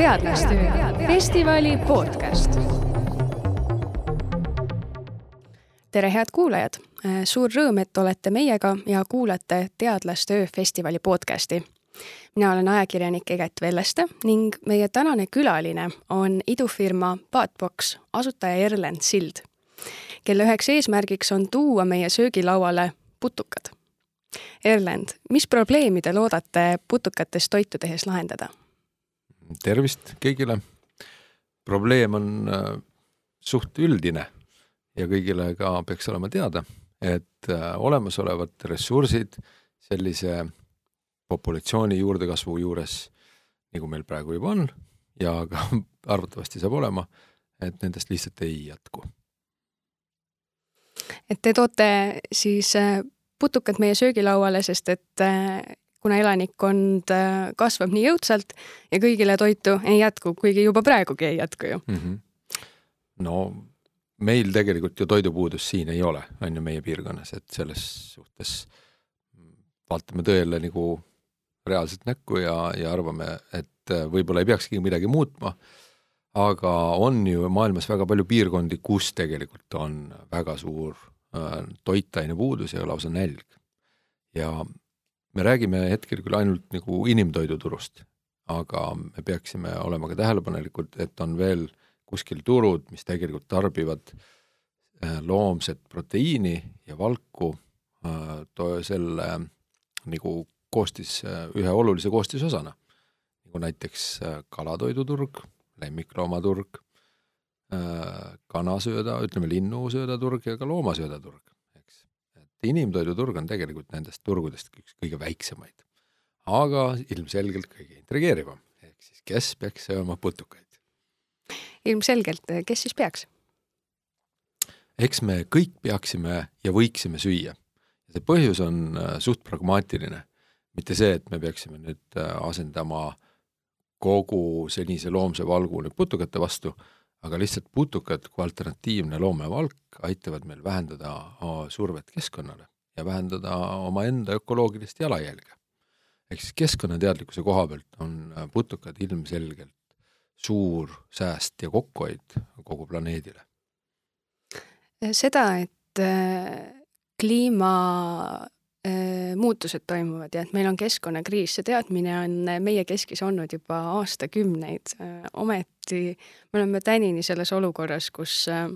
teadlastöö festivali podcast. tere, head kuulajad! suur rõõm, et olete meiega ja kuulate Teadlastöö festivali podcasti. mina olen ajakirjanik Eget Velleste ning meie tänane külaline on idufirma Paatbox asutaja Erlend Sild, kelle üheks eesmärgiks on tuua meie söögilauale putukad. Erlend, mis probleemi te loodate putukatest toitu tehes lahendada? Tervist kõigile. probleem on äh, suht üldine ja kõigile ka peaks olema teada, et äh, olemasolevad ressursid sellise populatsiooni juurdekasvu juures, nagu meil praegu juba on ja ka arvatavasti saab olema, et nendest lihtsalt ei jätku. et te toote siis äh, putukad meie söögilauale, sest et kuna elanikkond äh, kasvab nii jõudsalt ja kõigile toitu ei jätku, kuigi juba praegugi ei jätku ju mm. -hmm. no meil tegelikult ju toidupuudust siin ei ole, on ju meie piirkonnas, et selles suhtes vaatame tõele nagu reaalselt näkku ja, ja arvame, et äh, võib-olla ei peakski midagi muutma. aga on ju maailmas väga palju piirkondi, kus tegelikult on väga suur äh, toitainepuudus ja lausa nälg. ja me räägime hetkel küll ainult nagu inimtoiduturust, aga me peaksime olema ka tähelepanelikud, et on veel kuskil turud, mis tegelikult tarbivad äh, loomset proteiini ja valku äh, selle nagu koostis, äh, ühe olulise koostisosana. nagu näiteks kalatoiduturg, lemmikloomaturg, kanasööda, ütleme linnusöödaturg ja ka loomasöödaturg inimtoiduturg on tegelikult nendest turgudest üks kõige väiksemaid, aga ilmselgelt kõige intrigeerivam, ehk siis kes peaks sööma putukaid? ilmselgelt, kes siis peaks? eks me kõik peaksime ja võiksime süüa. see põhjus on äh, suht pragmaatiline, mitte see, et me peaksime nüüd äh, asendama kogu senise loomse valgu nüüd putukate vastu aga lihtsalt putukad kui alternatiivne loomevalk aitavad meil vähendada survet keskkonnale ja vähendada omaenda ökoloogilist jalajälge. ehk siis keskkonnateadlikkuse koha pealt on putukad ilmselgelt suur sääst ja kokkuhoid kogu planeedile. seda, et äh, kliima Äh, muutused toimuvad ja et meil on keskkonnakriis, see teadmine on meie keskis olnud juba aastakümneid. Äh, ometi me oleme tänini selles olukorras, kus äh,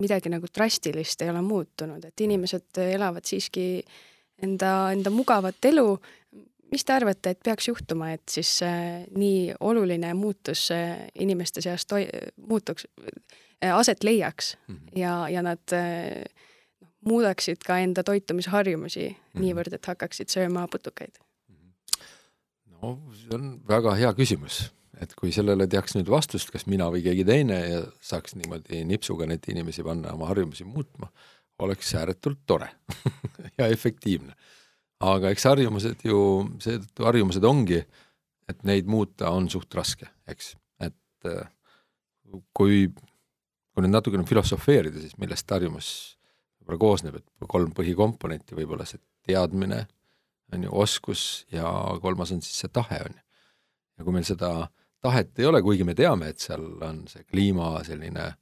midagi nagu drastilist ei ole muutunud, et inimesed elavad siiski enda, enda mugavat elu. mis te arvate, et peaks juhtuma, et siis nii oluline muutus inimeste seas toi-, muutuks, aset leiaks mm -hmm. ja, ja nad muudaksid ka enda toitumisharjumusi mm -hmm. niivõrd, et hakkaksid sööma putukaid? no see on väga hea küsimus, et kui sellele teaks nüüd vastust, kas mina või keegi teine ja saaks niimoodi nipsuga neid inimesi panna oma harjumusi muutma, oleks ääretult tore ja efektiivne. aga eks harjumused ju, seetõttu harjumused ongi, et neid muuta on suht raske, eks, et äh, kui, kui nüüd natukene filosofeerida, siis millest harjumus võib-olla koosneb, et kolm põhikomponenti, võib-olla see teadmine, on ju, oskus ja kolmas on siis see tahe, on ju. ja kui meil seda tahet ei ole, kuigi me teame, et seal on see kliima selline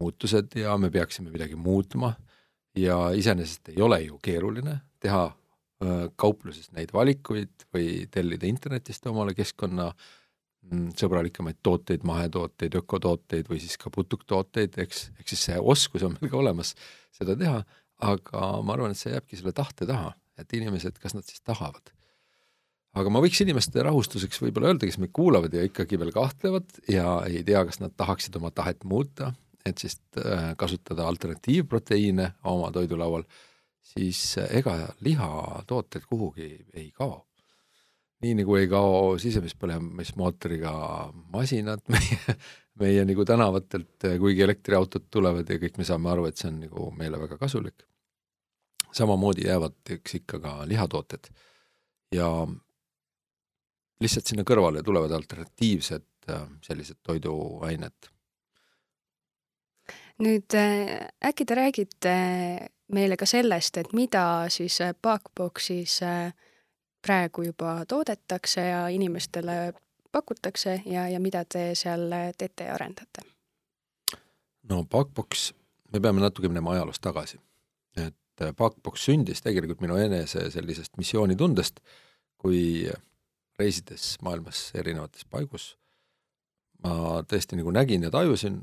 muutused ja me peaksime midagi muutma ja iseenesest ei ole ju keeruline teha kaupluses neid valikuid või tellida internetist omale keskkonna mm, sõbralikemaid tooteid, mahetooteid, ökotooteid või siis ka putuktooteid, eks, ehk siis see oskus on meil ka olemas seda teha, aga ma arvan, et see jääbki selle tahte taha, et inimesed, kas nad siis tahavad. aga ma võiks inimeste rahustuseks võib-olla öelda, kes meid kuulavad ja ikkagi veel kahtlevad ja ei tea, kas nad tahaksid oma tahet muuta, et siis äh, kasutada alternatiivproteiine oma toidulaual, siis äh, ega lihatooted kuhugi ei kao nii nagu ei kao sisemispõlemismootoriga masinad meie, meie nagu tänavatelt, kuigi elektriautod tulevad ja kõik me saame aru, et see on nagu meile väga kasulik. samamoodi jäävad eks ikka ka lihatooted ja lihtsalt sinna kõrvale tulevad alternatiivsed äh, sellised toiduained. nüüd äh, äkki te räägite meile ka sellest, et mida siis Backboxis äh, praegu juba toodetakse ja inimestele pakutakse ja, ja mida te seal teete ja arendate? no Backbox, me peame natuke minema ajaloos tagasi. et Backbox sündis tegelikult minu enese sellisest missioonitundest, kui reisides maailmas erinevates paigus ma tõesti nagu nägin ja tajusin,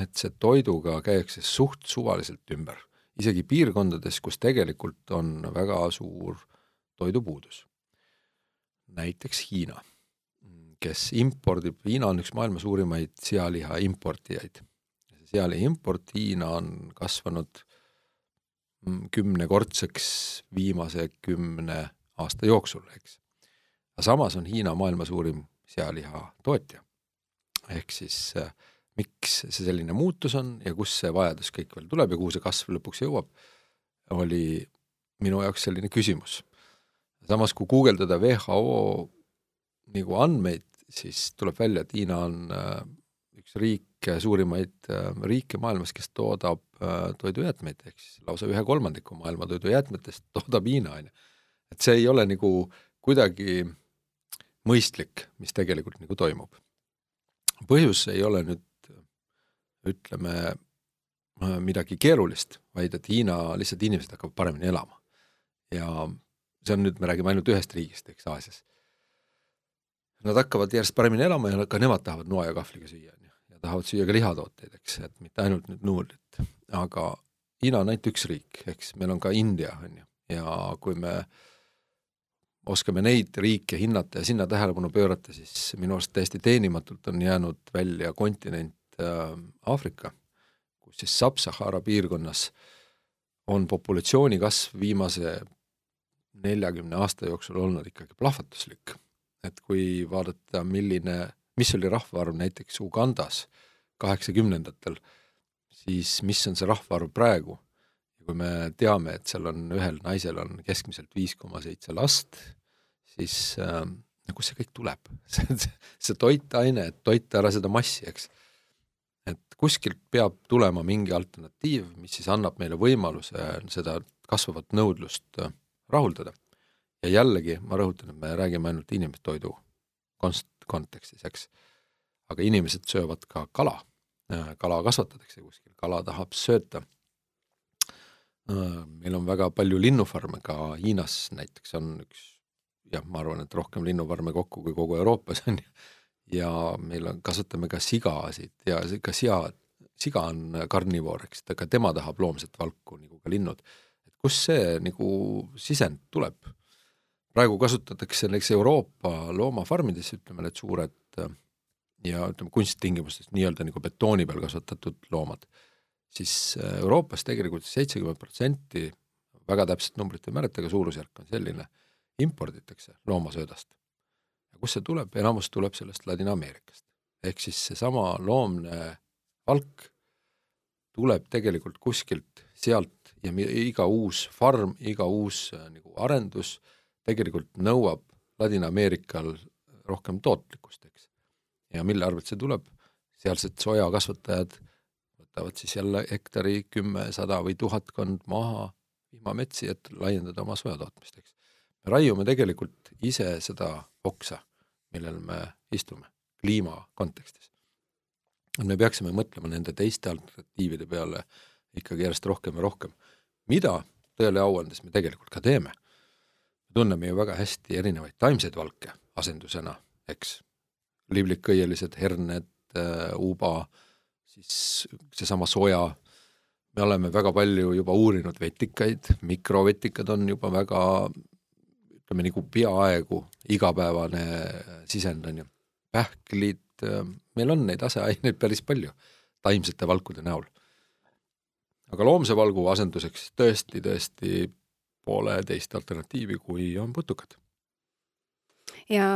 et see toiduga käiakse suht suvaliselt ümber, isegi piirkondades, kus tegelikult on väga suur toidupuudus. Näiteks Hiina, kes impordib, Hiina on üks maailma suurimaid sealiha importijaid. sealiha import Hiina on kasvanud kümnekordseks viimase kümne aasta jooksul, eks. aga samas on Hiina maailma suurim sealiha tootja. ehk siis äh, miks see selline muutus on ja kust see vajadus kõik veel tuleb ja kuhu see kasv lõpuks jõuab, oli minu jaoks selline küsimus. Samas, kui guugeldada WHO nagu andmeid, siis tuleb välja, et Hiina on äh, üks riik, suurimaid äh, riike maailmas, kes toodab äh, toidujäätmeid, ehk siis lausa ühe kolmandiku maailma toidujäätmetest toodab Hiina, on ju. et see ei ole nagu kuidagi mõistlik, mis tegelikult nagu toimub. põhjus ei ole nüüd ütleme, äh, midagi keerulist, vaid et Hiina lihtsalt inimesed hakkavad paremini elama. ja see on nüüd, me räägime ainult ühest riigist, eks, Aasias. Nad hakkavad järjest paremini elama ja ka nemad tahavad noa ja kahvliga süüa, on ju, ja tahavad süüa ka lihatooteid, eks, et mitte ainult nüüd nuudlit, aga Hiina on ainult üks riik, eks, meil on ka India, on ju, ja kui me oskame neid riike hinnata ja sinna tähelepanu pöörata, siis minu arust täiesti teenimatult on jäänud välja kontinent, Äh, Aafrika, kus siis Sub-Sahara piirkonnas on populatsiooni kasv viimase neljakümne aasta jooksul olnud ikkagi plahvatuslik. et kui vaadata, milline, mis oli rahvaarv näiteks Ugandas kaheksakümnendatel, siis mis on see rahvaarv praegu? kui me teame, et seal on ühel naisel on keskmiselt viis koma seitse last, siis äh, kust see kõik tuleb? see, see toitaine, et toita ära seda massi, eks et kuskilt peab tulema mingi alternatiiv, mis siis annab meile võimaluse seda kasvavat nõudlust äh, rahuldada. ja jällegi ma rõhutan, et me räägime ainult inimtoidu konst-, kontekstis, eks. aga inimesed söövad ka kala, äh, kala kasvatatakse kuskil, kala tahab sööta. Äh, meil on väga palju linnufarme, ka Hiinas näiteks on üks jah, ma arvan, et rohkem linnufarme kokku kui kogu Euroopas on ju ja meil on, kasvatame ka sigasid ja ka sea, siga on karnivoor, eks, aga tema tahab loomset valku nagu ka linnud. Kust see nagu sisend tuleb? praegu kasutatakse näiteks Euroopa loomafarmides, ütleme need suured ja ütleme kunsttingimustes nii-öelda nagu betooni peal kasvatatud loomad, siis Euroopas tegelikult seitsekümmend protsenti, väga täpset numbrit ei mäleta, aga suurusjärk on selline, imporditakse loomasöödast kust see tuleb, enamus tuleb sellest Ladina-Ameerikast. ehk siis seesama loomne valk tuleb tegelikult kuskilt sealt ja iga uus farm, iga uus äh, nagu arendus tegelikult nõuab Ladina-Ameerikal rohkem tootlikkust, eks. ja mille arvelt see tuleb, sealsed sojakasvatajad võtavad siis jälle hektari kümme, sada või tuhatkond maha vihmametsi, et laiendada oma sojatootmist, eks. me raiume tegelikult ise seda oksa millel me istume kliima kontekstis. me peaksime mõtlema nende teiste alternatiivide peale ikkagi järjest rohkem ja rohkem. Mida tõele au andes me tegelikult ka teeme. me tunneme ju väga hästi erinevaid taimseid valke asendusena, eks, liblikõielised herned, äh, uuba, siis seesama soja, me oleme väga palju juba uurinud vetikaid, mikrovetikad on juba väga ütleme nagu peaaegu igapäevane sisend on ju. pähklid, meil on neid aseaineid päris palju taimsete valkude näol. Aga loomse valgu asenduseks tõesti, tõesti pole teist alternatiivi, kui on putukad. ja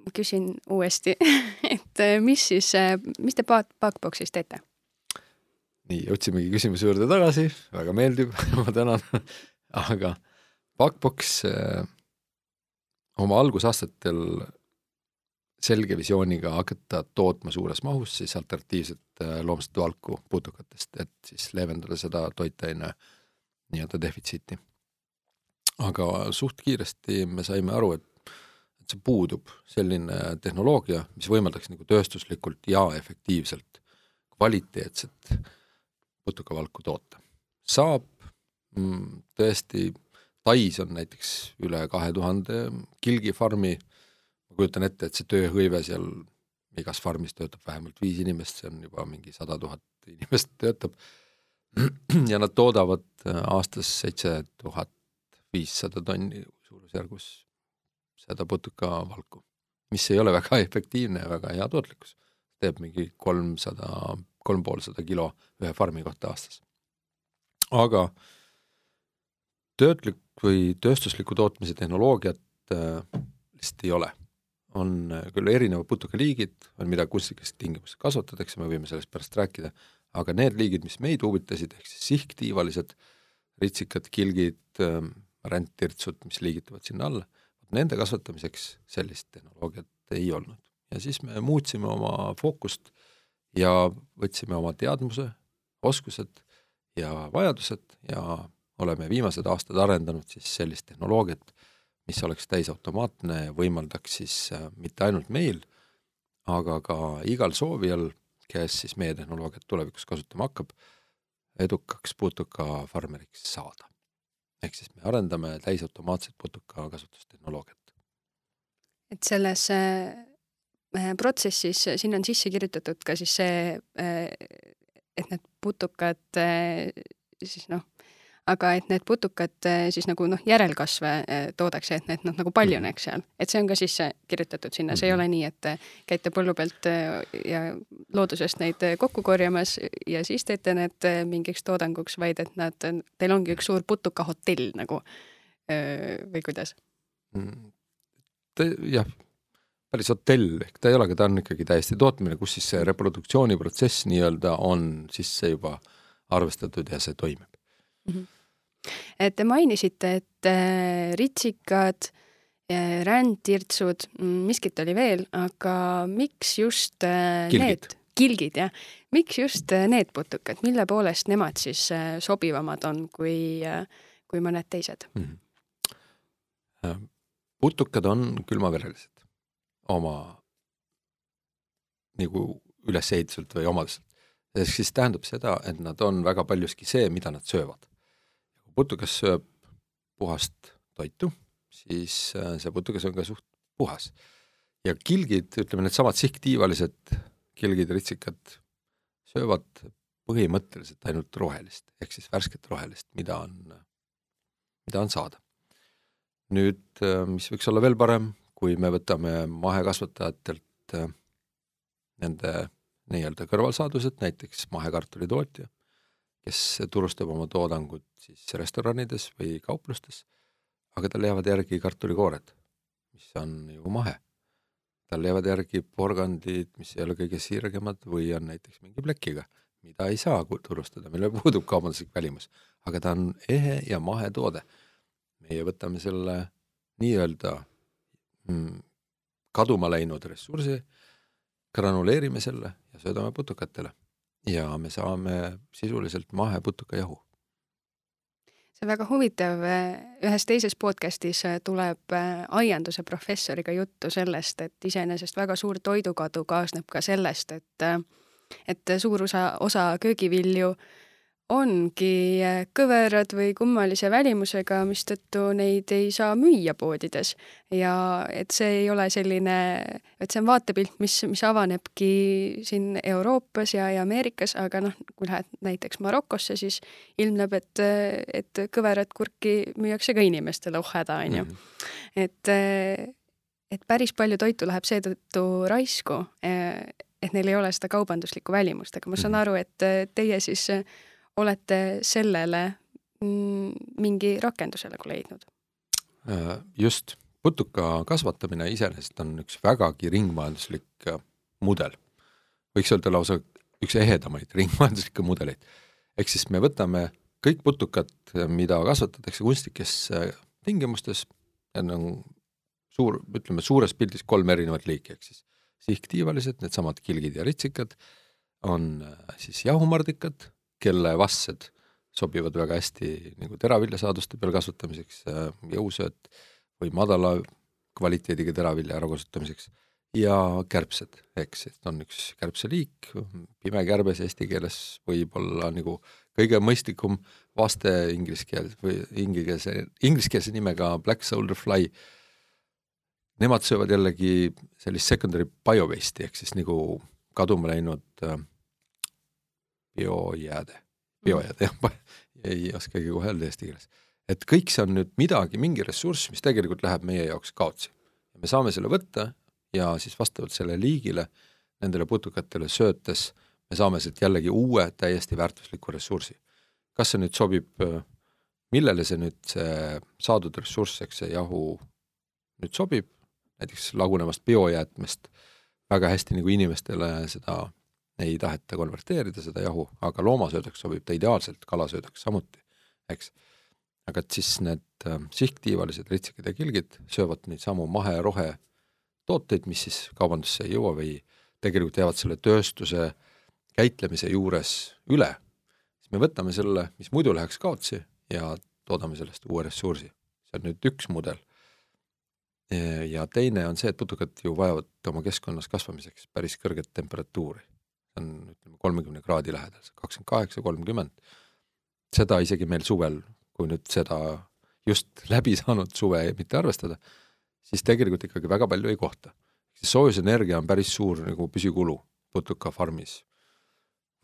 ma küsin uuesti et mis siis, mis te Backboxis teete? nii, jõudsimegi küsimuse juurde tagasi, väga meeldiv ma tänan aga Backbox äh, oma algusaastatel selge visiooniga hakata tootma suures mahus siis alternatiivset äh, loomset valku putukatest, et siis leevendada seda toitaine nii-öelda defitsiiti. aga suht kiiresti me saime aru, et, et üldse puudub selline tehnoloogia, mis võimaldaks nagu tööstuslikult ja efektiivselt kvaliteetset putukavalku toota. saab mm, tõesti, Tais on näiteks üle kahe tuhande kilgifarmi, ma kujutan ette, et see tööhõive seal igas farmis töötab vähemalt viis inimest, see on juba mingi sada tuhat inimest töötab. ja nad toodavad aastas seitse tuhat viissada tonni suurusjärgus seda putukavalku, mis ei ole väga efektiivne ja väga hea tootlikkus. teeb mingi kolmsada, kolm poolsada kilo ühe farmi kohta aastas. aga töötlik või tööstusliku tootmise tehnoloogiat äh, lihtsalt ei ole. On äh, küll erinevad putukaliigid, on mida kunstlikes tingimustes kasvatatakse, me võime sellest pärast rääkida, aga need liigid, mis meid huvitasid, ehk siis sihktiivalised ritsikad, kilgid äh,, rändtirtsud, mis liigituvad sinna alla nende kasvatamiseks sellist tehnoloogiat ei olnud. ja siis me muutsime oma fookust ja võtsime oma teadmuse, oskused ja vajadused ja oleme viimased aastad arendanud siis sellist tehnoloogiat, mis oleks täisautomaatne ja võimaldaks siis äh, mitte ainult meil, aga ka igal soovijal, kes siis meie tehnoloogiat tulevikus kasutama hakkab, edukaks putukafarmeriks saada ehk siis me arendame täisautomaatset putukakasvatustehnoloogiat. et selles äh, protsessis, sinna on sisse kirjutatud ka siis see äh,, et need putukad äh, siis noh, aga et need putukad eh, siis nagu noh, järelkasve eh, toodaks ja et need noh, nagu paljuneks seal, et see on ka sisse kirjutatud sinna, see ei ole nii, et käite põllu pealt eh, ja loodusest neid kokku korjamas ja siis teete need mingiks toodanguks, vaid et nad, teil ongi üks suur putukahotell nagu või kuidas? Mm. jah, päris hotell, ehk ta ei olegi, ta on ikkagi täiesti tootmine, kus siis see reproduktsiooniprotsess nii-öelda on sisse juba arvestatud ja see toimib mm. -hmm et te mainisite, et äh, ritsikad, äh, rändtirtsud, mm, miskit oli veel, aga miks just äh, kilgid. need, kilgid jah, miks just need putukad, mille poolest nemad siis sobivamad on kui, kui mõned teised mm? -hmm. putukad on külmaverelised oma nagu ülesehituselt või omaduselt. ehk siis tähendab seda, et nad on väga paljuski see, mida nad söövad putukas sööb puhast toitu, siis äh, see putukas on ka suht puhas. ja kilgid, ütleme needsamad sihttiivalised kilgid, ritsikad, söövad põhimõtteliselt ainult rohelist, ehk siis värsket rohelist, mida on, mida on saada. nüüd, äh, mis võiks olla veel parem, kui me võtame mahekasvatajatelt äh, nende nii-öelda kõrvalsaadused, näiteks mahekartulitootja kes turustab oma toodangut siis restoranides või kauplustes, aga tal jäävad järgi kartulikoored, mis on ju mahe. tal jäävad järgi porgandid, mis ei ole kõige sirgemad või on näiteks mingi plekiga, mida ei saa turustada, millel puudub kaubanduslik välimus, aga ta on ehe ja mahetoode. meie võtame selle nii-öelda mm, kaduma läinud ressursi, granuleerime selle ja söödame putukatele ja me saame sisuliselt maheputukajahu. see on väga huvitav, ühes teises podcastis tuleb äh, aianduse professoriga juttu sellest, et iseenesest väga suur toidukadu kaasneb ka sellest, et et suur osa, osa köögivilju äh, ongi äh, kõverad või kummalise välimusega, mistõttu neid ei saa müüa poodides. ja et see ei ole selline, et see on vaatepilt, mis, mis avanebki siin Euroopas ja, ja Ameerikas, aga noh, kui lähed näiteks Marokosse, siis ilmneb, et, et kõverat kurki müüakse ka inimestele, oh häda, on ju. Mhm. et, et päris palju toitu läheb seetõttu raisku, et neil ei ole seda kaubanduslikku välimust, aga ma saan mhm. aru, et teie siis olete sellele mm, mingi rakenduse nagu leidnud? Äh, just, putuka kasvatamine iseenesest on üks vägagi ringmajanduslik äh, mudel. võiks öelda lausa üks ehedamaid ringmajanduslikke mudeleid. ehk siis me võtame kõik putukad, mida kasvatatakse kunstlikes äh, tingimustes, need on suur, ütleme suures pildis kolm erinevat liiki, ehk siis sihktiivalised, needsamad kilgid ja ritsikad, on siis jahumardikad, kelle vassed sobivad väga hästi nagu teraviljasaaduste peal kasvatamiseks, äh, jõusööt või madala kvaliteediga teravilja ärakasutamiseks ja kärbsed, eks, et on üks kärbseliik, pimekärbes eesti keeles võib olla nagu kõige mõistlikum vaste inglise keel või ingliskeelse, ingliskeelse nimega black soldier fly. Nemad söövad jällegi sellist secondary biowaste'i ehk siis nagu kaduma läinud äh, biojääde, biojääde jah, ei oskagi kohe öelda eesti keeles. et kõik see on nüüd midagi, mingi ressurss, mis tegelikult läheb meie jaoks kaotsi. me saame selle võtta ja siis vastavalt selle liigile nendele putukatele söötes me saame sealt jällegi uue täiesti väärtusliku ressursi. kas see nüüd sobib, millele see nüüd, see saadud ressurss, eks see jahu nüüd sobib, näiteks lagunevast biojäätmest väga hästi nagu inimestele seda ei taheta konverteerida, seda jahu, aga loomasöödaks sobib ta ideaalselt, kalasöödaks samuti, eks. aga et siis need äh, sihttiivalised ritsikad ja kilgid söövad neid samu mahe-rohe tooteid, mis siis kaubandusse ei jõua või tegelikult jäävad selle tööstuse käitlemise juures üle, siis me võtame selle, mis muidu läheks kaotsi ja toodame sellest uue ressursi. see on nüüd üks mudel. ja teine on see, et putukad ju vajavad oma keskkonnas kasvamiseks päris kõrget temperatuuri. See on ütleme kolmekümne kraadi lähedal, kakskümmend kaheksa, kolmkümmend. seda isegi meil suvel, kui nüüd seda just läbi saanud suve mitte arvestada siis tegelikult ikkagi väga palju ei kohta. siis soojusenergia on päris suur nagu püsikulu putukafarmis.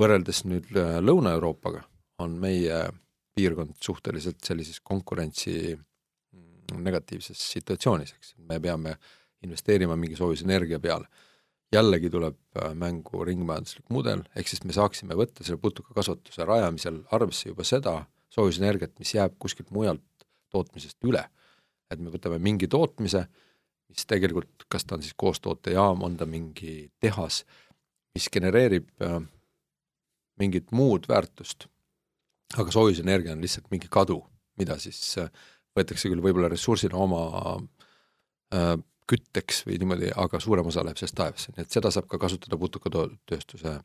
võrreldes nüüd äh, Lõuna-Euroopaga on meie piirkond suhteliselt sellises konkurentsi mm, negatiivses situatsioonis, eks, me peame investeerima mingi soojusenergia peale. Jällegi tuleb äh, mängu ringmajanduslik mudel, ehk siis me saaksime võtta selle putukakasvatuse rajamisel arvesse juba seda soojusenergiat, mis jääb kuskilt mujalt tootmisest üle. Et me võtame mingi tootmise, mis tegelikult, kas ta on siis koostootejaam, on ta mingi tehas, mis genereerib äh, mingit muud väärtust, aga soojusenergia on lihtsalt mingi kadu, mida siis äh, võetakse küll võib-olla ressursina oma kütteks või niimoodi, aga suurem osa läheb sellest taevasse, nii et seda saab ka kasutada putukatööstuse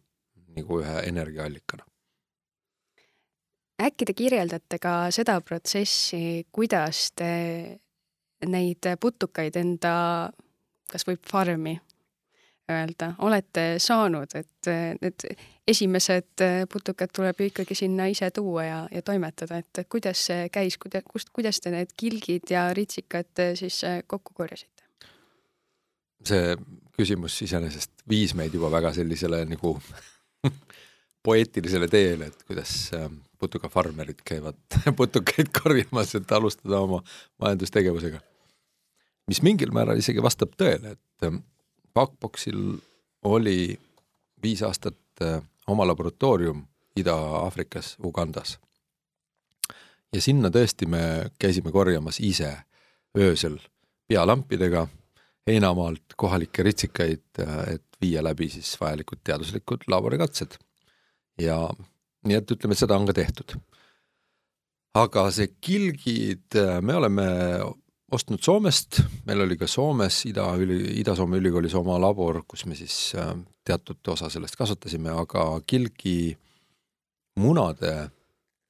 nagu ühe energiaallikana äkki te kirjeldate ka seda protsessi, kuidas te neid putukaid enda kas või farmi öelda, olete saanud, et need esimesed putukad tuleb ju ikkagi sinna ise tuua ja, ja toimetada, et kuidas see käis, kuida-, kust, kuidas te need kilgid ja ritsikad siis kokku korjasite? See küsimus iseenesest viis meid juba väga sellisele nagu poeetilisele teele, et kuidas putukafarmerid käivad putukaid korjamas, et alustada oma majandustegevusega mis mingil määral isegi vastab tõele, et ähm, Pakboxil oli viis aastat äh, oma laboratoorium Ida-Aafrikas, Ugandas. ja sinna tõesti me käisime korjamas ise öösel pealampidega heinamaalt kohalikke ritsikaid, et viia läbi siis vajalikud teaduslikud laborikatsed. ja nii et ütleme, seda on ka tehtud. aga see kilgid, me oleme ostnud Soomest, meil oli ka Soomes Ida, Ida-Soome ülikoolis oma labor, kus me siis teatud osa sellest kasvatasime, aga kilgi munade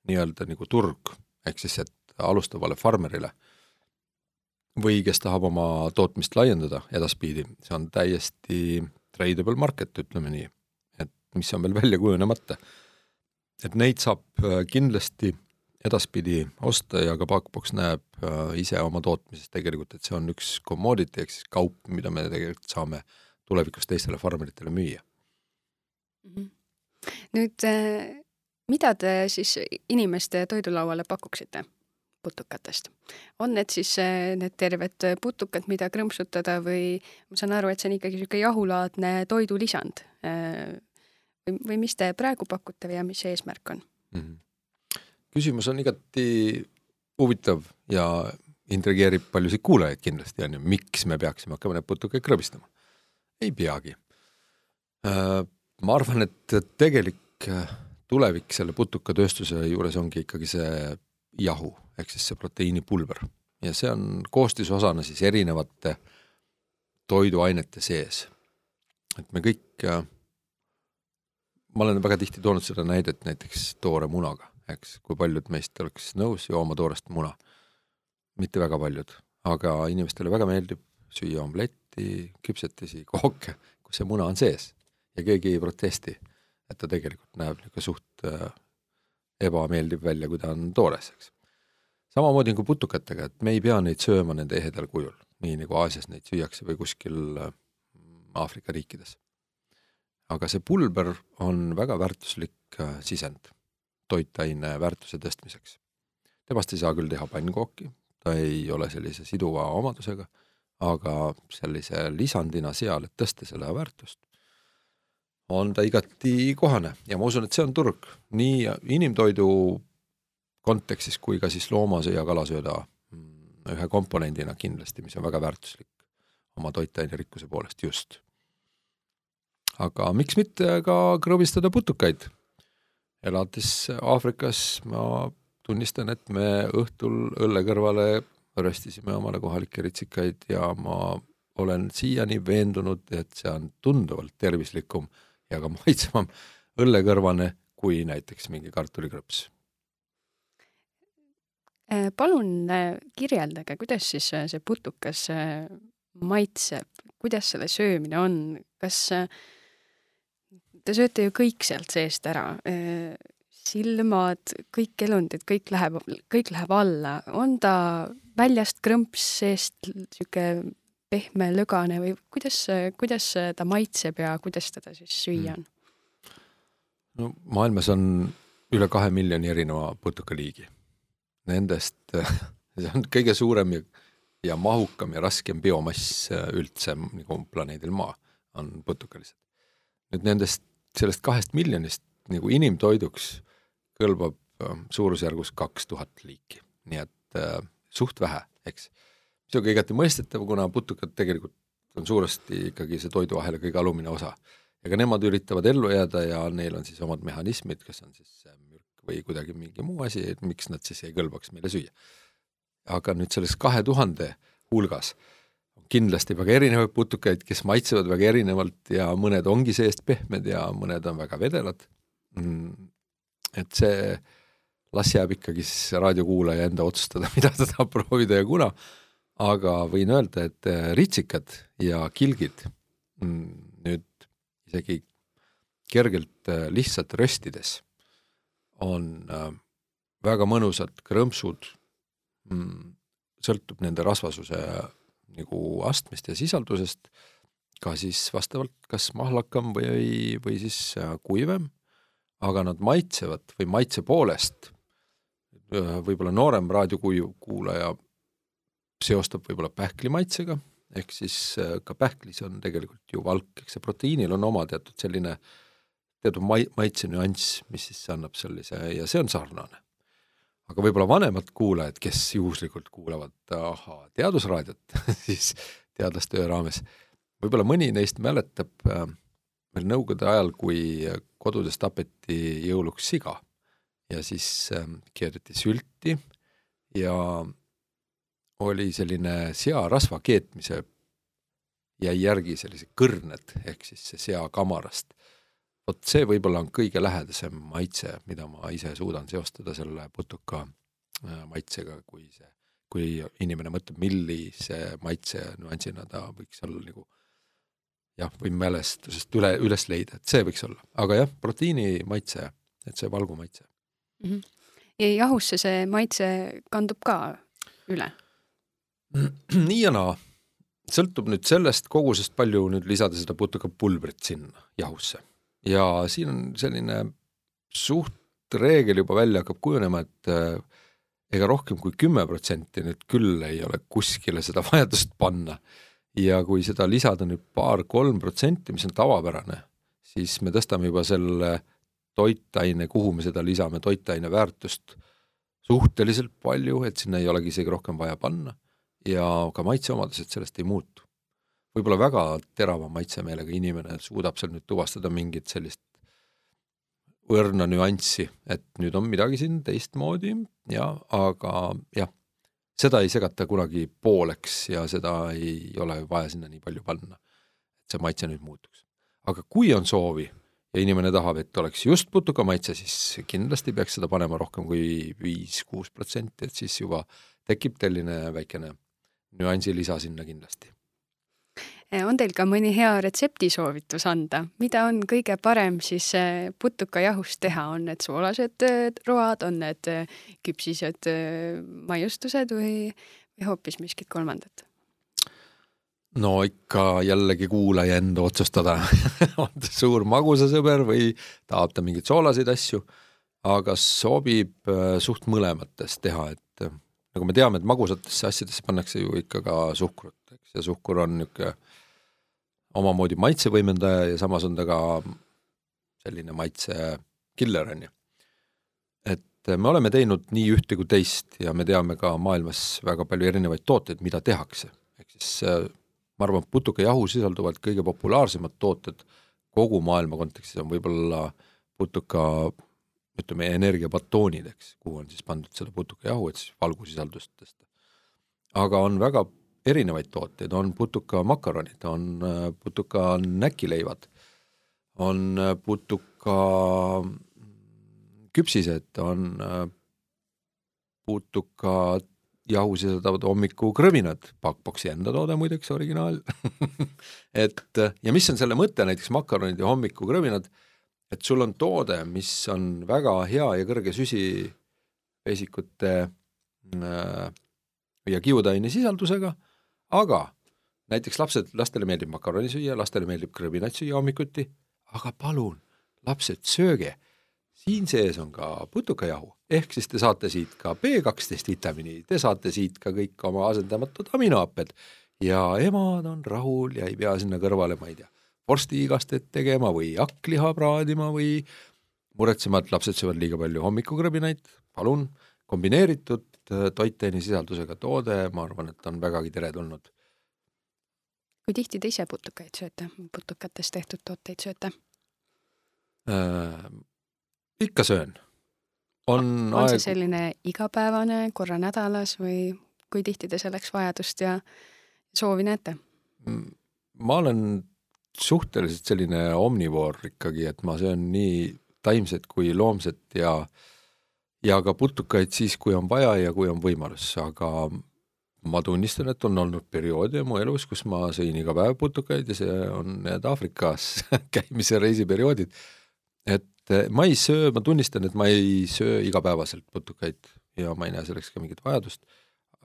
nii-öelda nagu turg, ehk siis et alustavale farmerile või kes tahab oma tootmist laiendada edaspidi, see on täiesti tradable market, ütleme nii, et mis on veel välja kujunemata. et neid saab äh, kindlasti edaspidi osta ja ka Pakbox näeb äh, ise oma tootmises tegelikult, et see on üks commodity ehk siis kaup, mida me tegelikult saame tulevikus teistele farmeritele müüa. -hmm. nüüd äh, mida te siis inimeste toidulauale pakuksite putukatest? on need siis äh, need terved putukad, mida krõmpsutada või ma saan aru, et see on ikkagi niisugune jahulaadne toidulisand või, või mis te praegu pakute ja mis see eesmärk on mm? -hmm küsimus on igati huvitav ja intrigeerib paljusid kuulajaid kindlasti, on ju, miks me peaksime hakkama neid putukaid krõbistama? ei peagi. Äh, ma arvan, et tegelik äh, tulevik selle putukatööstuse juures ongi ikkagi see jahu, ehk siis see proteiinipulber ja see on koostisosana siis erinevate toiduainete sees. et me kõik, äh, ma olen väga tihti toonud seda näidet näiteks toore munaga eks, kui paljud meist oleks nõus jooma toorest muna. mitte väga paljud, aga inimestele väga meeldib süüa omletti, küpsetisi, kooke, kus see muna on sees ja keegi ei protesti, et ta tegelikult näeb niisugune suht äh, ebameeldiv välja, kui ta on toores, eks. samamoodi nagu putukatega, et me ei pea neid sööma nende ehedal kujul, nii nagu Aasias neid süüakse või kuskil äh, Aafrika riikides. aga see pulber on väga väärtuslik äh, sisend toitaine väärtuse tõstmiseks. temast ei saa küll teha pannkooki, ta ei ole sellise siduva omadusega, aga sellise lisandina seal, et tõsta selle väärtust, on ta igati kohane ja ma usun, et see on turg nii inimtoidu kontekstis kui ka siis loomasöö ja kalasööda mm, ühe komponendina kindlasti, mis on väga väärtuslik oma toitainerikkuse poolest just. aga miks mitte ka krõbistada putukaid elates Aafrikas ma tunnistan, et me õhtul õlle kõrvale röstisime omale kohalikke ritsikaid ja ma olen siiani veendunud, et see on tunduvalt tervislikum ja ka maitsvam õllekõrvane kui näiteks mingi kartulikrõps. Äh, palun äh, kirjeldage, kuidas siis äh, see putukas maitseb, kuidas selle söömine on, kas te sööte ju kõik sealt seest ära. silmad, kõik elundid, kõik läheb, kõik läheb alla. on ta väljast krõmps, seest niisugune pehme, lõgane või kuidas, kuidas ta maitseb ja kuidas teda siis süüa on? no maailmas on üle kahe miljoni erineva putukaliigi. Nendest, see on kõige suurem ja, ja mahukam ja raskem biomass üldse nagu planeedil Maa on putukalised. nüüd nendest sellest kahest miljonist nagu inimtoiduks kõlbab äh, suurusjärgus kaks tuhat liiki, nii et äh, suht vähe, eks. See on ka igati mõistetav, kuna putukad tegelikult on suuresti ikkagi see toiduahela kõige alumine osa. ka nemad üritavad ellu jääda ja neil on siis omad mehhanismid, kas on siis mürk või kuidagi mingi muu asi, et miks nad siis ei kõlbaks meile süüa. aga nüüd selles kahe tuhande hulgas äh, kindlasti väga erinevaid putukaid, kes maitsevad väga erinevalt ja mõned ongi seest pehmed ja mõned on väga vedelad. Mm, et see, las jääb ikkagi siis raadiokuulaja enda otsustada, mida ta tahab proovida ja kuna, aga võin öelda, et äh, ritsikad ja kilgid mm, nüüd isegi kergelt äh, lihtsalt röstides on äh, väga mõnusad krõmpsud, mm, sõltub nende rasvasuse nagu astmest ja sisaldusest, ka siis vastavalt kas mahlakam või, või siis kuivem, aga nad maitsevad või maitse poolest, võib-olla noorem raadiokuulaja seostab võib-olla pähkli maitsega, ehk siis äh, ka pähklis on tegelikult ju valk, eks see proteiinil on oma teatud selline teatud mai-, maitsenüanss, mis siis annab sellise ja see on sarnane. Aga võib-olla vanemad kuulajad, kes juhuslikult kuulavad ahaa, teadusraadiot siis teadlaste öö raames, võib-olla mõni neist mäletab äh, veel Nõukogude ajal, kui kodudes tapeti jõuluks siga ja siis äh, keedeti sülti ja oli selline searasva keetmise, jäi järgi sellised kõrned ehk siis see sea kamarast vot see võib-olla on kõige lähedasem maitse, mida ma ise suudan seostada selle putuka äh, maitsega, kui see, kui inimene mõtleb, millise maitse nüansina ta võiks olla nagu jah, või mälestusest üle, üles leida, et see võiks olla, aga jah, proteiini maitse, et see valgu maitse mm. -hmm. ja jahusse see maitse kandub ka üle? nii ja naa, sõltub nüüd sellest kogusest, palju nüüd lisada seda putukapulbrit sinna jahusse. Ja siin on selline suht reegel juba välja hakkab kujunema, et äh, ega rohkem kui kümme protsenti nüüd küll ei ole kuskile seda vajadust panna. ja kui seda lisada nüüd paar-kolm protsenti, mis on tavapärane, siis me tõstame juba selle toitaine, kuhu me seda lisame, toitaine väärtust suhteliselt palju, et sinna ei olegi isegi rohkem vaja panna ja ka maitseomadused sellest ei muutu võib-olla väga terava maitsemeelega inimene suudab seal nüüd tuvastada mingit sellist õrna nüanssi, et nüüd on midagi siin teistmoodi ja, aga jah, seda ei segata kunagi pooleks ja seda ei ole vaja sinna nii palju panna, et see maitse nüüd muutuks. aga kui on soovi ja inimene tahab, et oleks just putuka maitse, siis kindlasti peaks seda panema rohkem kui viis-kuus protsenti, et siis juba tekib selline väikene nüansi lisa sinna kindlasti. On teil ka mõni hea retseptisoovitus anda, mida on kõige parem siis putukajahust teha, on need soolased road, on need küpsised maiustused või, või hoopis miskit kolmandat? no ikka jällegi kuulaja enda otsustada. On ta suur magusasõber või tahab ta mingeid soolaseid asju, aga sobib suht mõlemates teha, et nagu me teame, et magusatesse asjadesse pannakse ju ikka ka suhkrut, eks, ja suhkur on niisugune omamoodi maitsevõimendaja ja samas on ta ka selline maitsekiller, on ju. et äh, me oleme teinud nii ühte kui teist ja me teame ka maailmas väga palju erinevaid tooteid, mida tehakse, ehk siis ma arvan, putukajahu sisalduvad kõige populaarsemad tooted kogu maailma kontekstis on võib-olla putuka ütleme, energiabatoonid, eks, kuhu on siis pandud seda putukajahu, et siis valgusisaldust tõsta. aga on väga erinevaid tooteid, on putukamakaronid, on äh, putuka näkileivad, on äh, putuka küpsised, on äh, putuka jahu sisaldavad hommikukrõminad, Pakboksi enda toode muideks, originaal et ja mis on selle mõte, näiteks makaronid ja hommikukrõminad, et sul on toode, mis on väga hea ja kõrge süsivesikute äh, ja kiudaine sisaldusega, aga näiteks lapsed, lastele meeldib makaroni süüa, lastele meeldib krõminaid süüa hommikuti, aga palun, lapsed, sööge. Siin sees on ka putukajahu, ehk siis te saate siit ka B12 vitamiini, te saate siit ka kõik oma asendamatud aminohapped ja emad on rahul ja ei pea sinna kõrvale, ma ei tea, vorstiigastet tegema või hakkliha praadima või muretsema, et lapsed söövad liiga palju hommikukrõbinaid, palun, kombineeritud äh, toitainesisaldusega toode, ma arvan, et on vägagi teretulnud. kui tihti te ise putukaid sööte, putukatest tehtud tooteid sööte? Äh, ikka söön. on, on aeg... see selline igapäevane, korra nädalas või kui tihti te selleks vajadust ja soovi näete? ma olen suhteliselt selline omnivoor ikkagi, et ma söön nii taimset kui loomset ja ja ka putukaid siis, kui on vaja ja kui on võimalus, aga ma tunnistan, et on olnud perioode mu elus, kus ma sõin iga päev putukaid ja see on need Aafrikas käimise reisiperioodid. et et ma ei söö, ma tunnistan, et ma ei söö igapäevaselt putukaid ja ma ei näe selleks ka mingit vajadust,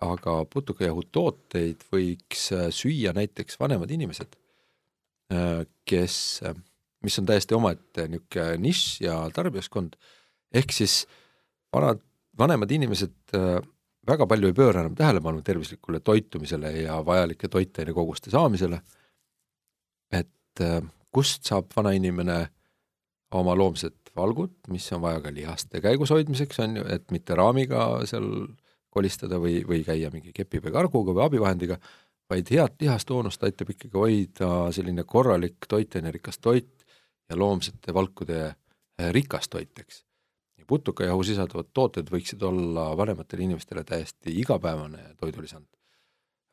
aga putukajahu tooteid võiks äh, süüa näiteks vanemad inimesed, kes, äh, mis on täiesti omaette niisugune nišš ja tarbijaskond, ehk siis vanad, vanemad inimesed väga palju ei pööra enam tähelepanu tervislikule toitumisele ja vajalike toitainekoguste saamisele, et kust saab vanainimene oma loomset valgut, mis on vaja ka lihaste käigus hoidmiseks, on ju, et mitte raamiga seal kolistada või, või käia mingi kepi või karguga või abivahendiga, vaid head lihastoonust aitab ikkagi hoida selline korralik toitainerikas toit ja loomsete valkude eh, rikas toit, eks. ja putukajahu sisaldavad tooted võiksid olla vanematele inimestele täiesti igapäevane toidulisand.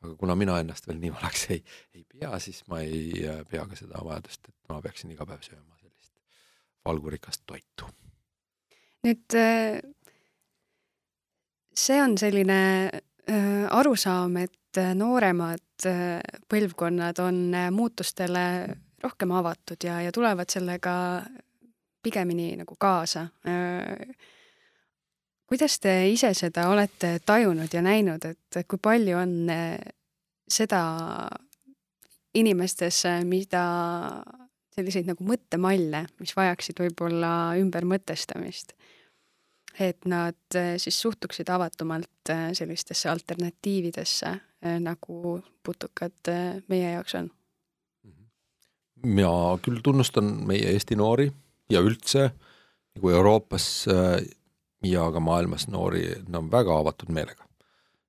aga kuna mina ennast veel nii vanaks ei, ei pea, siis ma ei eh, pea ka seda vajadust, et ma peaksin iga päev sööma valgurikast toitu. nüüd äh, see on selline arusaam, et nooremad põlvkonnad on muutustele rohkem avatud ja, ja tulevad sellega pigemini nagu kaasa. kuidas te ise seda olete tajunud ja näinud, et kui palju on seda inimestes, mida selliseid nagu mõttemalle, mis vajaksid võib-olla ümbermõtestamist. Et nad eh, siis suhtuksid avatumalt eh, sellistesse alternatiividesse, eh, nagu putukad meie jaoks on. mina küll tunnustan meie Eesti noori ja üldse nagu Euroopas ja ka maailmas noori, nad on väga avatud meelega.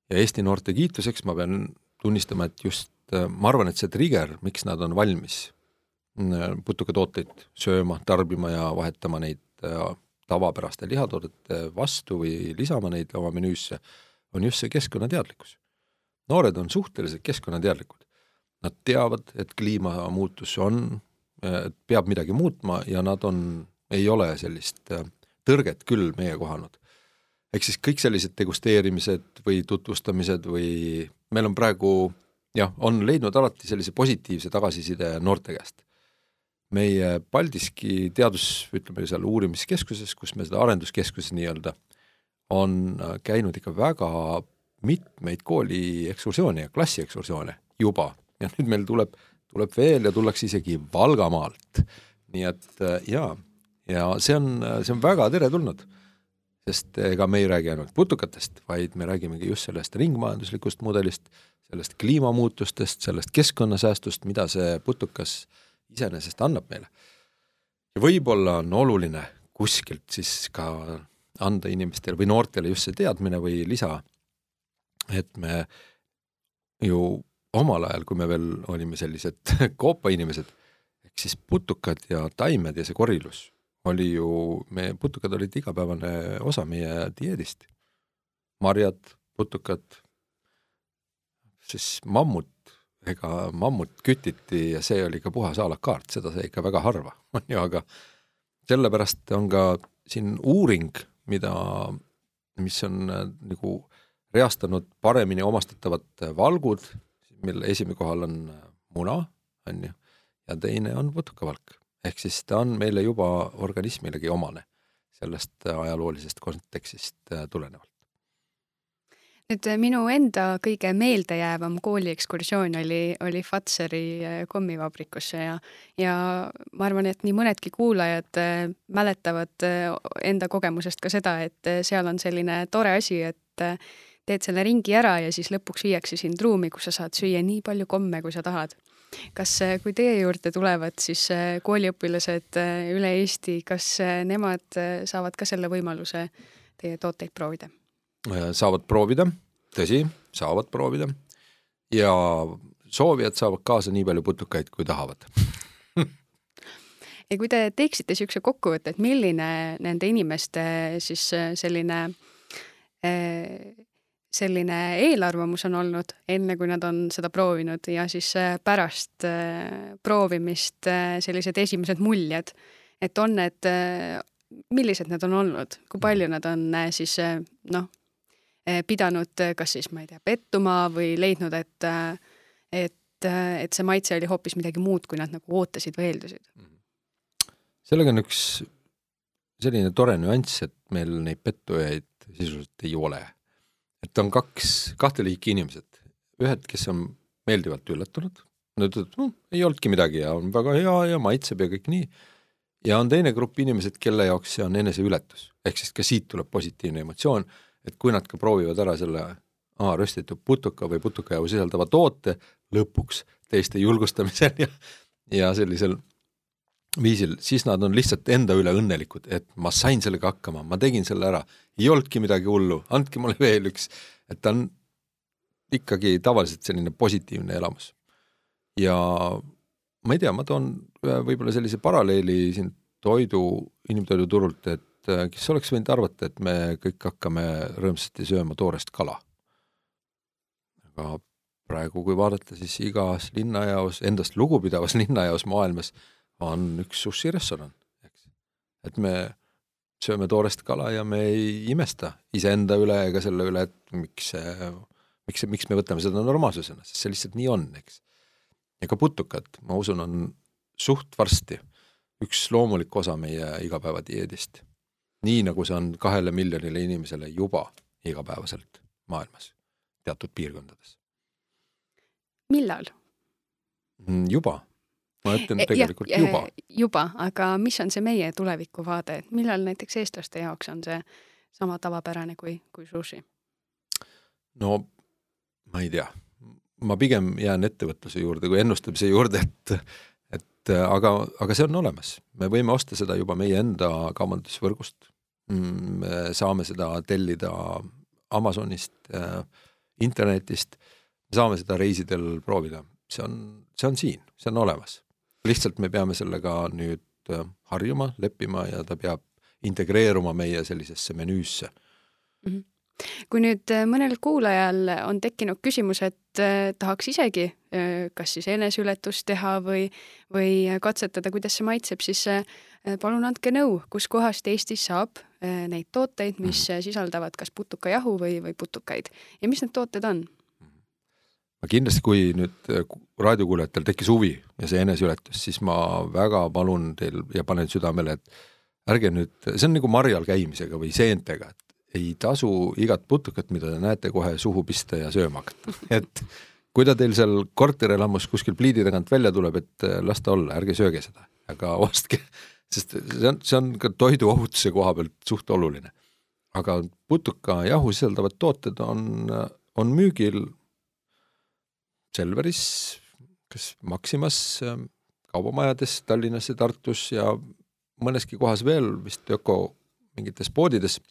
ja Eesti noorte kiituseks ma pean tunnistama, et just ma arvan, et see trigger, miks nad on valmis putukatooteid sööma, tarbima ja vahetama neid tavapäraste lihatoodete vastu või lisama neid oma menüüsse, on just see keskkonnateadlikkus. noored on suhteliselt keskkonnateadlikud. Nad teavad, et kliimamuutus on, peab midagi muutma ja nad on, ei ole sellist äh, tõrget küll meie kohanud. ehk siis kõik sellised degusteerimised või tutvustamised või meil on praegu jah, on leidnud alati sellise positiivse tagasiside noorte käest. Meie Paldiski teadus, ütleme seal uurimiskeskuses, kus me seda arenduskeskuses nii-öelda, on käinud ikka väga mitmeid kooli ekskursioone ja klassi ekskursioone juba ja nüüd meil tuleb, tuleb veel ja tullakse isegi Valgamaalt. nii et jaa, ja see on, see on väga teretulnud sest ega me ei räägi ainult putukatest, vaid me räägimegi just sellest ringmajanduslikust mudelist, sellest kliimamuutustest, sellest keskkonnasäästust, mida see putukas iseenesest annab meile. ja võib-olla on oluline kuskilt siis ka anda inimestele või noortele just see teadmine või lisa, et me ju omal ajal, kui me veel olime sellised koopainimesed, ehk siis putukad ja taimed ja see korilus oli ju, meie putukad olid igapäevane osa meie dieedist. marjad, putukad, siis mammut, ega mammut kütiti ja see oli ka puhas a la carte, seda sai ikka väga harva, on ju, aga sellepärast on ka siin uuring, mida, mis on äh, nagu reastanud paremini omastatavad valgud, mille esimene kohal on äh, muna, on ju, ja teine on putukavalk ehk siis ta on meile juba organismilegi omane sellest ajaloolisest kontekstist äh, tulenevalt. Nüüd äh, minu enda kõige meeldejäävam kooliekskursioon oli, oli Fatseri äh, kommivabrikusse ja, ja ma arvan, et nii mõnedki kuulajad mäletavad enda kogemusest ka seda, et seal on selline tore asi, et teed selle ringi ära ja siis lõpuks viiakse sind ruumi, kus sa saad süüa nii palju komme, kui sa tahad kas, äh, kui teie juurde tulevad siis äh, kooliõpilased äh, üle Eesti, kas nemad saavad ka selle võimaluse teie tooteid proovida? Saavad proovida, tõsi, saavad proovida. Ja soovijad saavad kaasa nii palju putukaid, kui tahavad. Ja kui te teeksite niisuguse kokkuvõtte, et milline nende inimeste siis selline eh, selline eelarvamus on olnud, enne kui nad on seda proovinud ja siis äh, pärast äh, proovimist äh, sellised esimesed muljed, et on need, millised need on olnud, kui palju nad on siis noh, pidanud kas siis, ma ei tea, pettuma või leidnud, et, et, et see maitse oli hoopis midagi muud, kui nad nagu ootasid või eeldasid? sellega on üks selline tore nüanss, et meil neid pettujaid sisuliselt ei ole et on kaks, kahte liiki inimesed, ühed, kes on meeldivalt üllatunud, nad ütlevad no,, ei olnudki midagi ja on väga hea ja maitseb ja kõik nii. ja on teine grupp inimesed, kelle jaoks see on eneseületus, ehk siis ka siit tuleb positiivne emotsioon, et kui nad ka proovivad ära selle aa, röstitud putuka või putukajahu sisaldava toote lõpuks teiste julgustamisel ja, ja sellisel viisil, siis nad on lihtsalt enda üle õnnelikud, et ma sain sellega hakkama, ma tegin selle ära, ei olnudki midagi hullu, andke mulle veel üks, et ta on ikkagi tavaliselt selline positiivne elamus. ja ma ei tea, ma toon võib-olla sellise paralleeli siin toidu, inimtoiduturult, et äh, kes oleks võinud arvata, et me kõik hakkame rõõmsasti sööma toorest kala. aga praegu, kui vaadata, siis igas linnajaos, endast lugupidavas linnajaos maailmas on üks sushi-restoran, eks. et me sööme toorest kala ja me ei imesta iseenda üle ega selle üle, et miks see, miks see, miks me võtame seda normaalsusena, sest see lihtsalt nii on, eks. ja ka putukad, ma usun, on suht varsti üks loomulik osa meie igapäevadieedist. Nii nagu see on kahele miljonile inimesele juba igapäevaselt maailmas, teatud piirkondades. millal? Mm, juba ma ütlen e, tegelikult ja, juba. juba, aga mis on see meie tulevikuvaade, et millal näiteks eestlaste jaoks on see sama tavapärane kui, kui sushi? no ma ei tea, ma pigem jään ettevõtluse juurde kui ennustamise juurde, et et aga, aga see on olemas, me võime osta seda juba meie enda kaubandusvõrgust. Mm, me saame seda tellida Amazonist äh,, internetist, saame seda reisidel proovida, see on, see on siin, see on olemas. Lihtsalt me peame sellega nüüd äh, harjuma, leppima ja ta peab integreeruma meie sellisesse menüüsse. Mm. -hmm kui nüüd äh, mõnel kuulajal on tekkinud küsimus, et äh, tahaks isegi kas siis eneseületust teha või, või katsetada, kuidas see maitseb, siis palun andke nõu, kuskohast Eestis saab neid tooteid, mis -hmm. sisaldavad kas putukajahu või, või putukaid ja mis need tooted on? aga kindlasti, kui nüüd äh, raadiokuulajatel tekkis huvi ja see eneseületus, siis ma väga palun teil ja panen südamele, et ärge nüüd, see on nagu marjal käimisega või seentega, et ei tasu igat putukat, mida te näete, kohe suhu pista ja sööma hakata, et kui ta teil seal korterelamus kuskil pliidi tagant välja tuleb, et äh, las ta olla, ärge sööge seda, aga ostke, sest see on, see on ka toiduohutuse koha pealt suht oluline. aga putukajahu sisaldavad tooted on, on müügil Selveris, kas Maximas, kaubamajades Tallinnas ja Tartus ja mõneski kohas veel, vist Öko mingites poodides,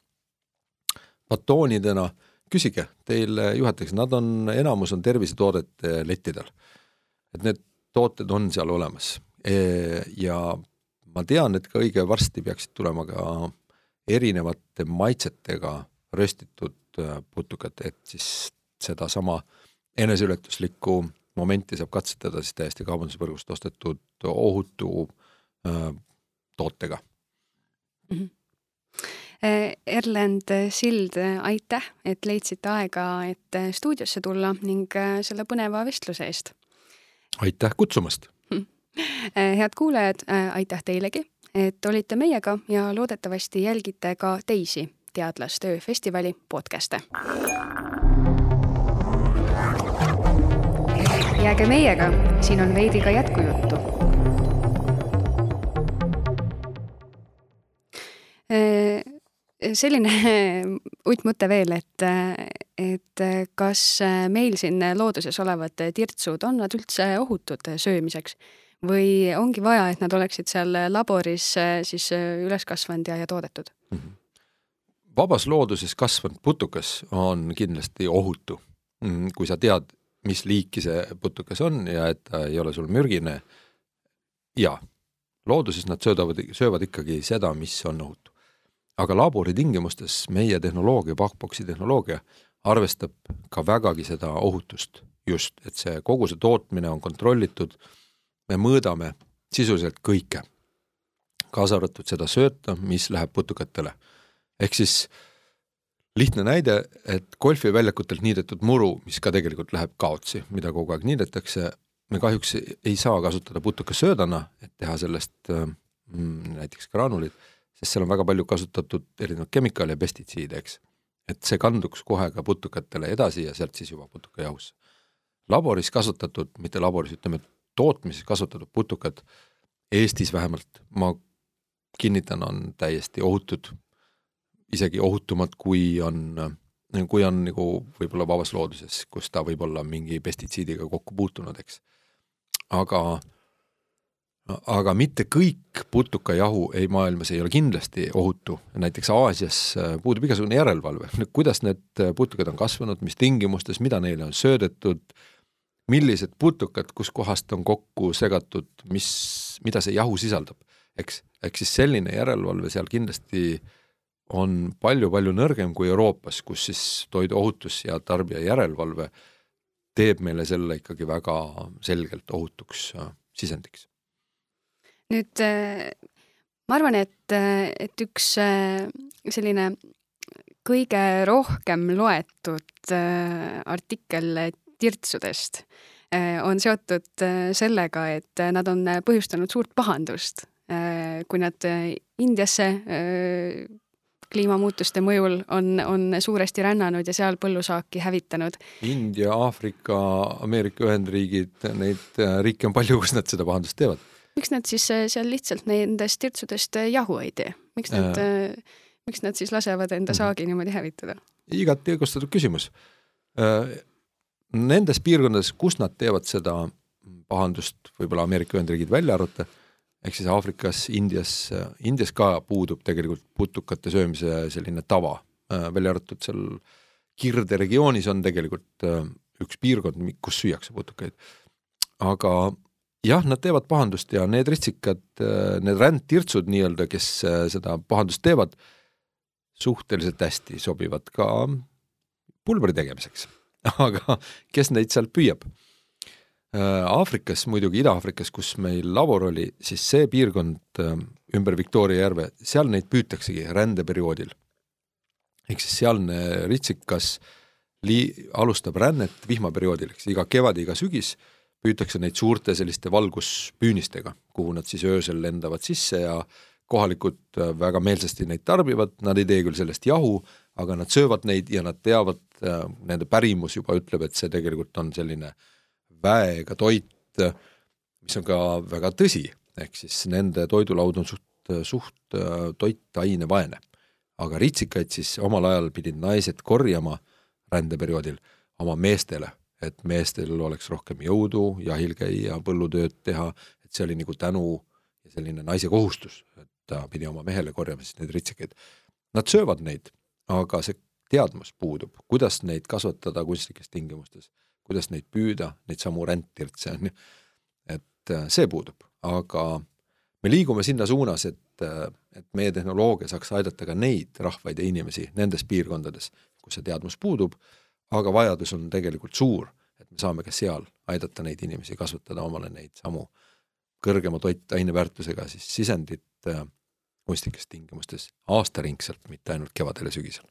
batoonidena, küsige, teile juhatakse, nad on, enamus on tervisetoodete lettidel. et need tooted on seal olemas e, ja ma tean, et ka õige varsti peaksid tulema ka erinevate maitsetega röstitud äh, putukad, et siis sedasama eneseületuslikku momenti saab katsetada siis täiesti kaubandusvõrgust ostetud ohutu äh, tootega mm. -hmm. Erlend Sild, aitäh, et leidsite aega, et stuudiosse tulla ning selle põneva vestluse eest. aitäh kutsumast head kuulajad, aitäh teilegi, et olite meiega ja loodetavasti jälgite ka teisi Teadlastöö festivali podcast'e jääge meiega, siin on veidi ka jätkujuttu. Äh, selline uitmõte veel, et, et kas meil siin looduses olevad tirtsud, on nad üldse ohutud söömiseks? või ongi vaja, et nad oleksid seal laboris siis üles kasvanud ja, ja toodetud mm? -hmm. vabas looduses kasvanud putukas on kindlasti ohutu, mm, kui sa tead, mis liiki see putukas on ja et ta ei ole sul mürgine. ja looduses nad söödavad, söövad ikkagi seda, mis on ohutu. Aga laboritingimustes meie tehnoloogia, Bachboxi tehnoloogia arvestab ka vägagi seda ohutust just, et see kogu see tootmine on kontrollitud. me mõõdame sisuliselt kõike, kaasa arvatud seda sööta, mis läheb putukatele. ehk siis lihtne näide, et golfiväljakutelt niidetud muru, mis ka tegelikult läheb kaotsi, mida kogu aeg niidetakse, me kahjuks ei saa kasutada putukasöödana, et teha sellest mm, näiteks graanulid, sest seal on väga palju kasutatud erinevaid kemikaale ja pestitsiide, eks. et see kanduks kohe ka putukatele edasi ja sealt siis juba putukajahusse. laboris kasutatud, mitte laboris, ütleme tootmises kasutatud putukad Eestis vähemalt, ma kinnitan, on täiesti ohutud isegi ohutumad, kui on, kui on nagu võib-olla vabas looduses, kus ta võib olla mingi pestitsiidiga kokku puutunud, eks. aga, aga mitte kõik putukajahu ei maailmas ei ole kindlasti ohutu, näiteks Aasias äh, puudub igasugune järelevalve, kuidas need putukad on kasvanud, mis tingimustes, mida neile on söödetud, millised putukad, kuskohast on kokku segatud, mis, mida see jahu sisaldab, eks, ehk siis selline järelevalve seal kindlasti äh, on palju-palju nõrgem kui Euroopas, kus siis toiduohutus ja tarbija järelevalve teeb meile selle ikkagi väga selgelt ohutuks äh, sisendiks. Nüüd äh, ma arvan, et, äh, et üks selline kõige rohkem loetud artikkel tirtsudest on seotud sellega, et nad on põhjustanud suurt pahandust, kui nad Indiasse kliimamuutuste mõjul on, on suuresti rännanud ja seal põllusaaki hävitanud. India, Aafrika, Ameerika Ühendriigid, neid äh, riike on palju, kus nad seda pahandust teevad. Miks nad siis äh, seal lihtsalt nendest tirtsudest äh, jahu ei tee, miks nad äh,, miks nad siis lasevad enda mhm. saagi niimoodi hävitada? igati õigustatud küsimus. Nendes piirkondades, kus nad teevad seda pahandust, võib-olla Ameerika Ühendriigid välja arvata ehk siis Aafrikas, Indias, Indias ka puudub tegelikult putukate söömise selline tava, äh, välja arvatud seal Kirde regioonis on tegelikult äh, üks piirkond, kus süüakse putukaid. aga jah, nad teevad pahandust ja need ritsikad, äh, need rändtirtsud nii-öelda, kes seda pahandust teevad, suhteliselt hästi sobivad ka pulbri tegemiseks. aga kes neid seal püüab Äh, Aafrikas, muidugi Ida-Aafrikas, kus meil labor oli, siis see piirkond äh, ümber Victoria järve, seal neid püütaksegi rändeperioodil. ehk siis sealne ritsikas lii-, alustab rännet vihmaperioodil, eks iga kevad iga sügis püütakse neid suurte selliste valguspüünistega, kuhu nad siis öösel lendavad sisse ja kohalikud äh, väga meelsasti neid tarbivad, nad ei tee küll sellest jahu, aga nad söövad neid ja nad teavad, äh, nende pärimus juba ütleb, et see tegelikult on selline väega toit, mis on ka väga tõsi, ehk siis nende toidulaud on suht, suht äh, toitainevaene. aga ritsikaid siis omal ajal pidid naised korjama rändeperioodil oma meestele, et meestel oleks rohkem jõudu jahil käia, põllutööd teha, et see oli nagu tänu ja selline naise kohustus, et ta pidi oma mehele korjama siis neid ritsikaid. Nad söövad neid, aga see teadmus puudub, kuidas neid kasvatada kunstlikes tingimustes, kuidas neid püüda, neid samu rändtirtse on ju, et äh, see puudub, aga me liigume sinna suunas, et, äh, et meie tehnoloogia saaks aidata ka neid rahvaid ja inimesi nendes piirkondades, kus see teadmus puudub, aga vajadus on tegelikult suur, et me saame ka seal aidata neid inimesi kasvatada omale neid samu kõrgema toitaine väärtusega siis sisendit äh, kunstlikes tingimustes aastaringselt, mitte ainult kevadel ja sügisel.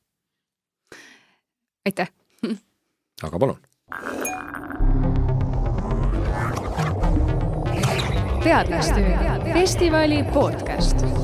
aitäh! aga palun! teadlastöö festivali podcast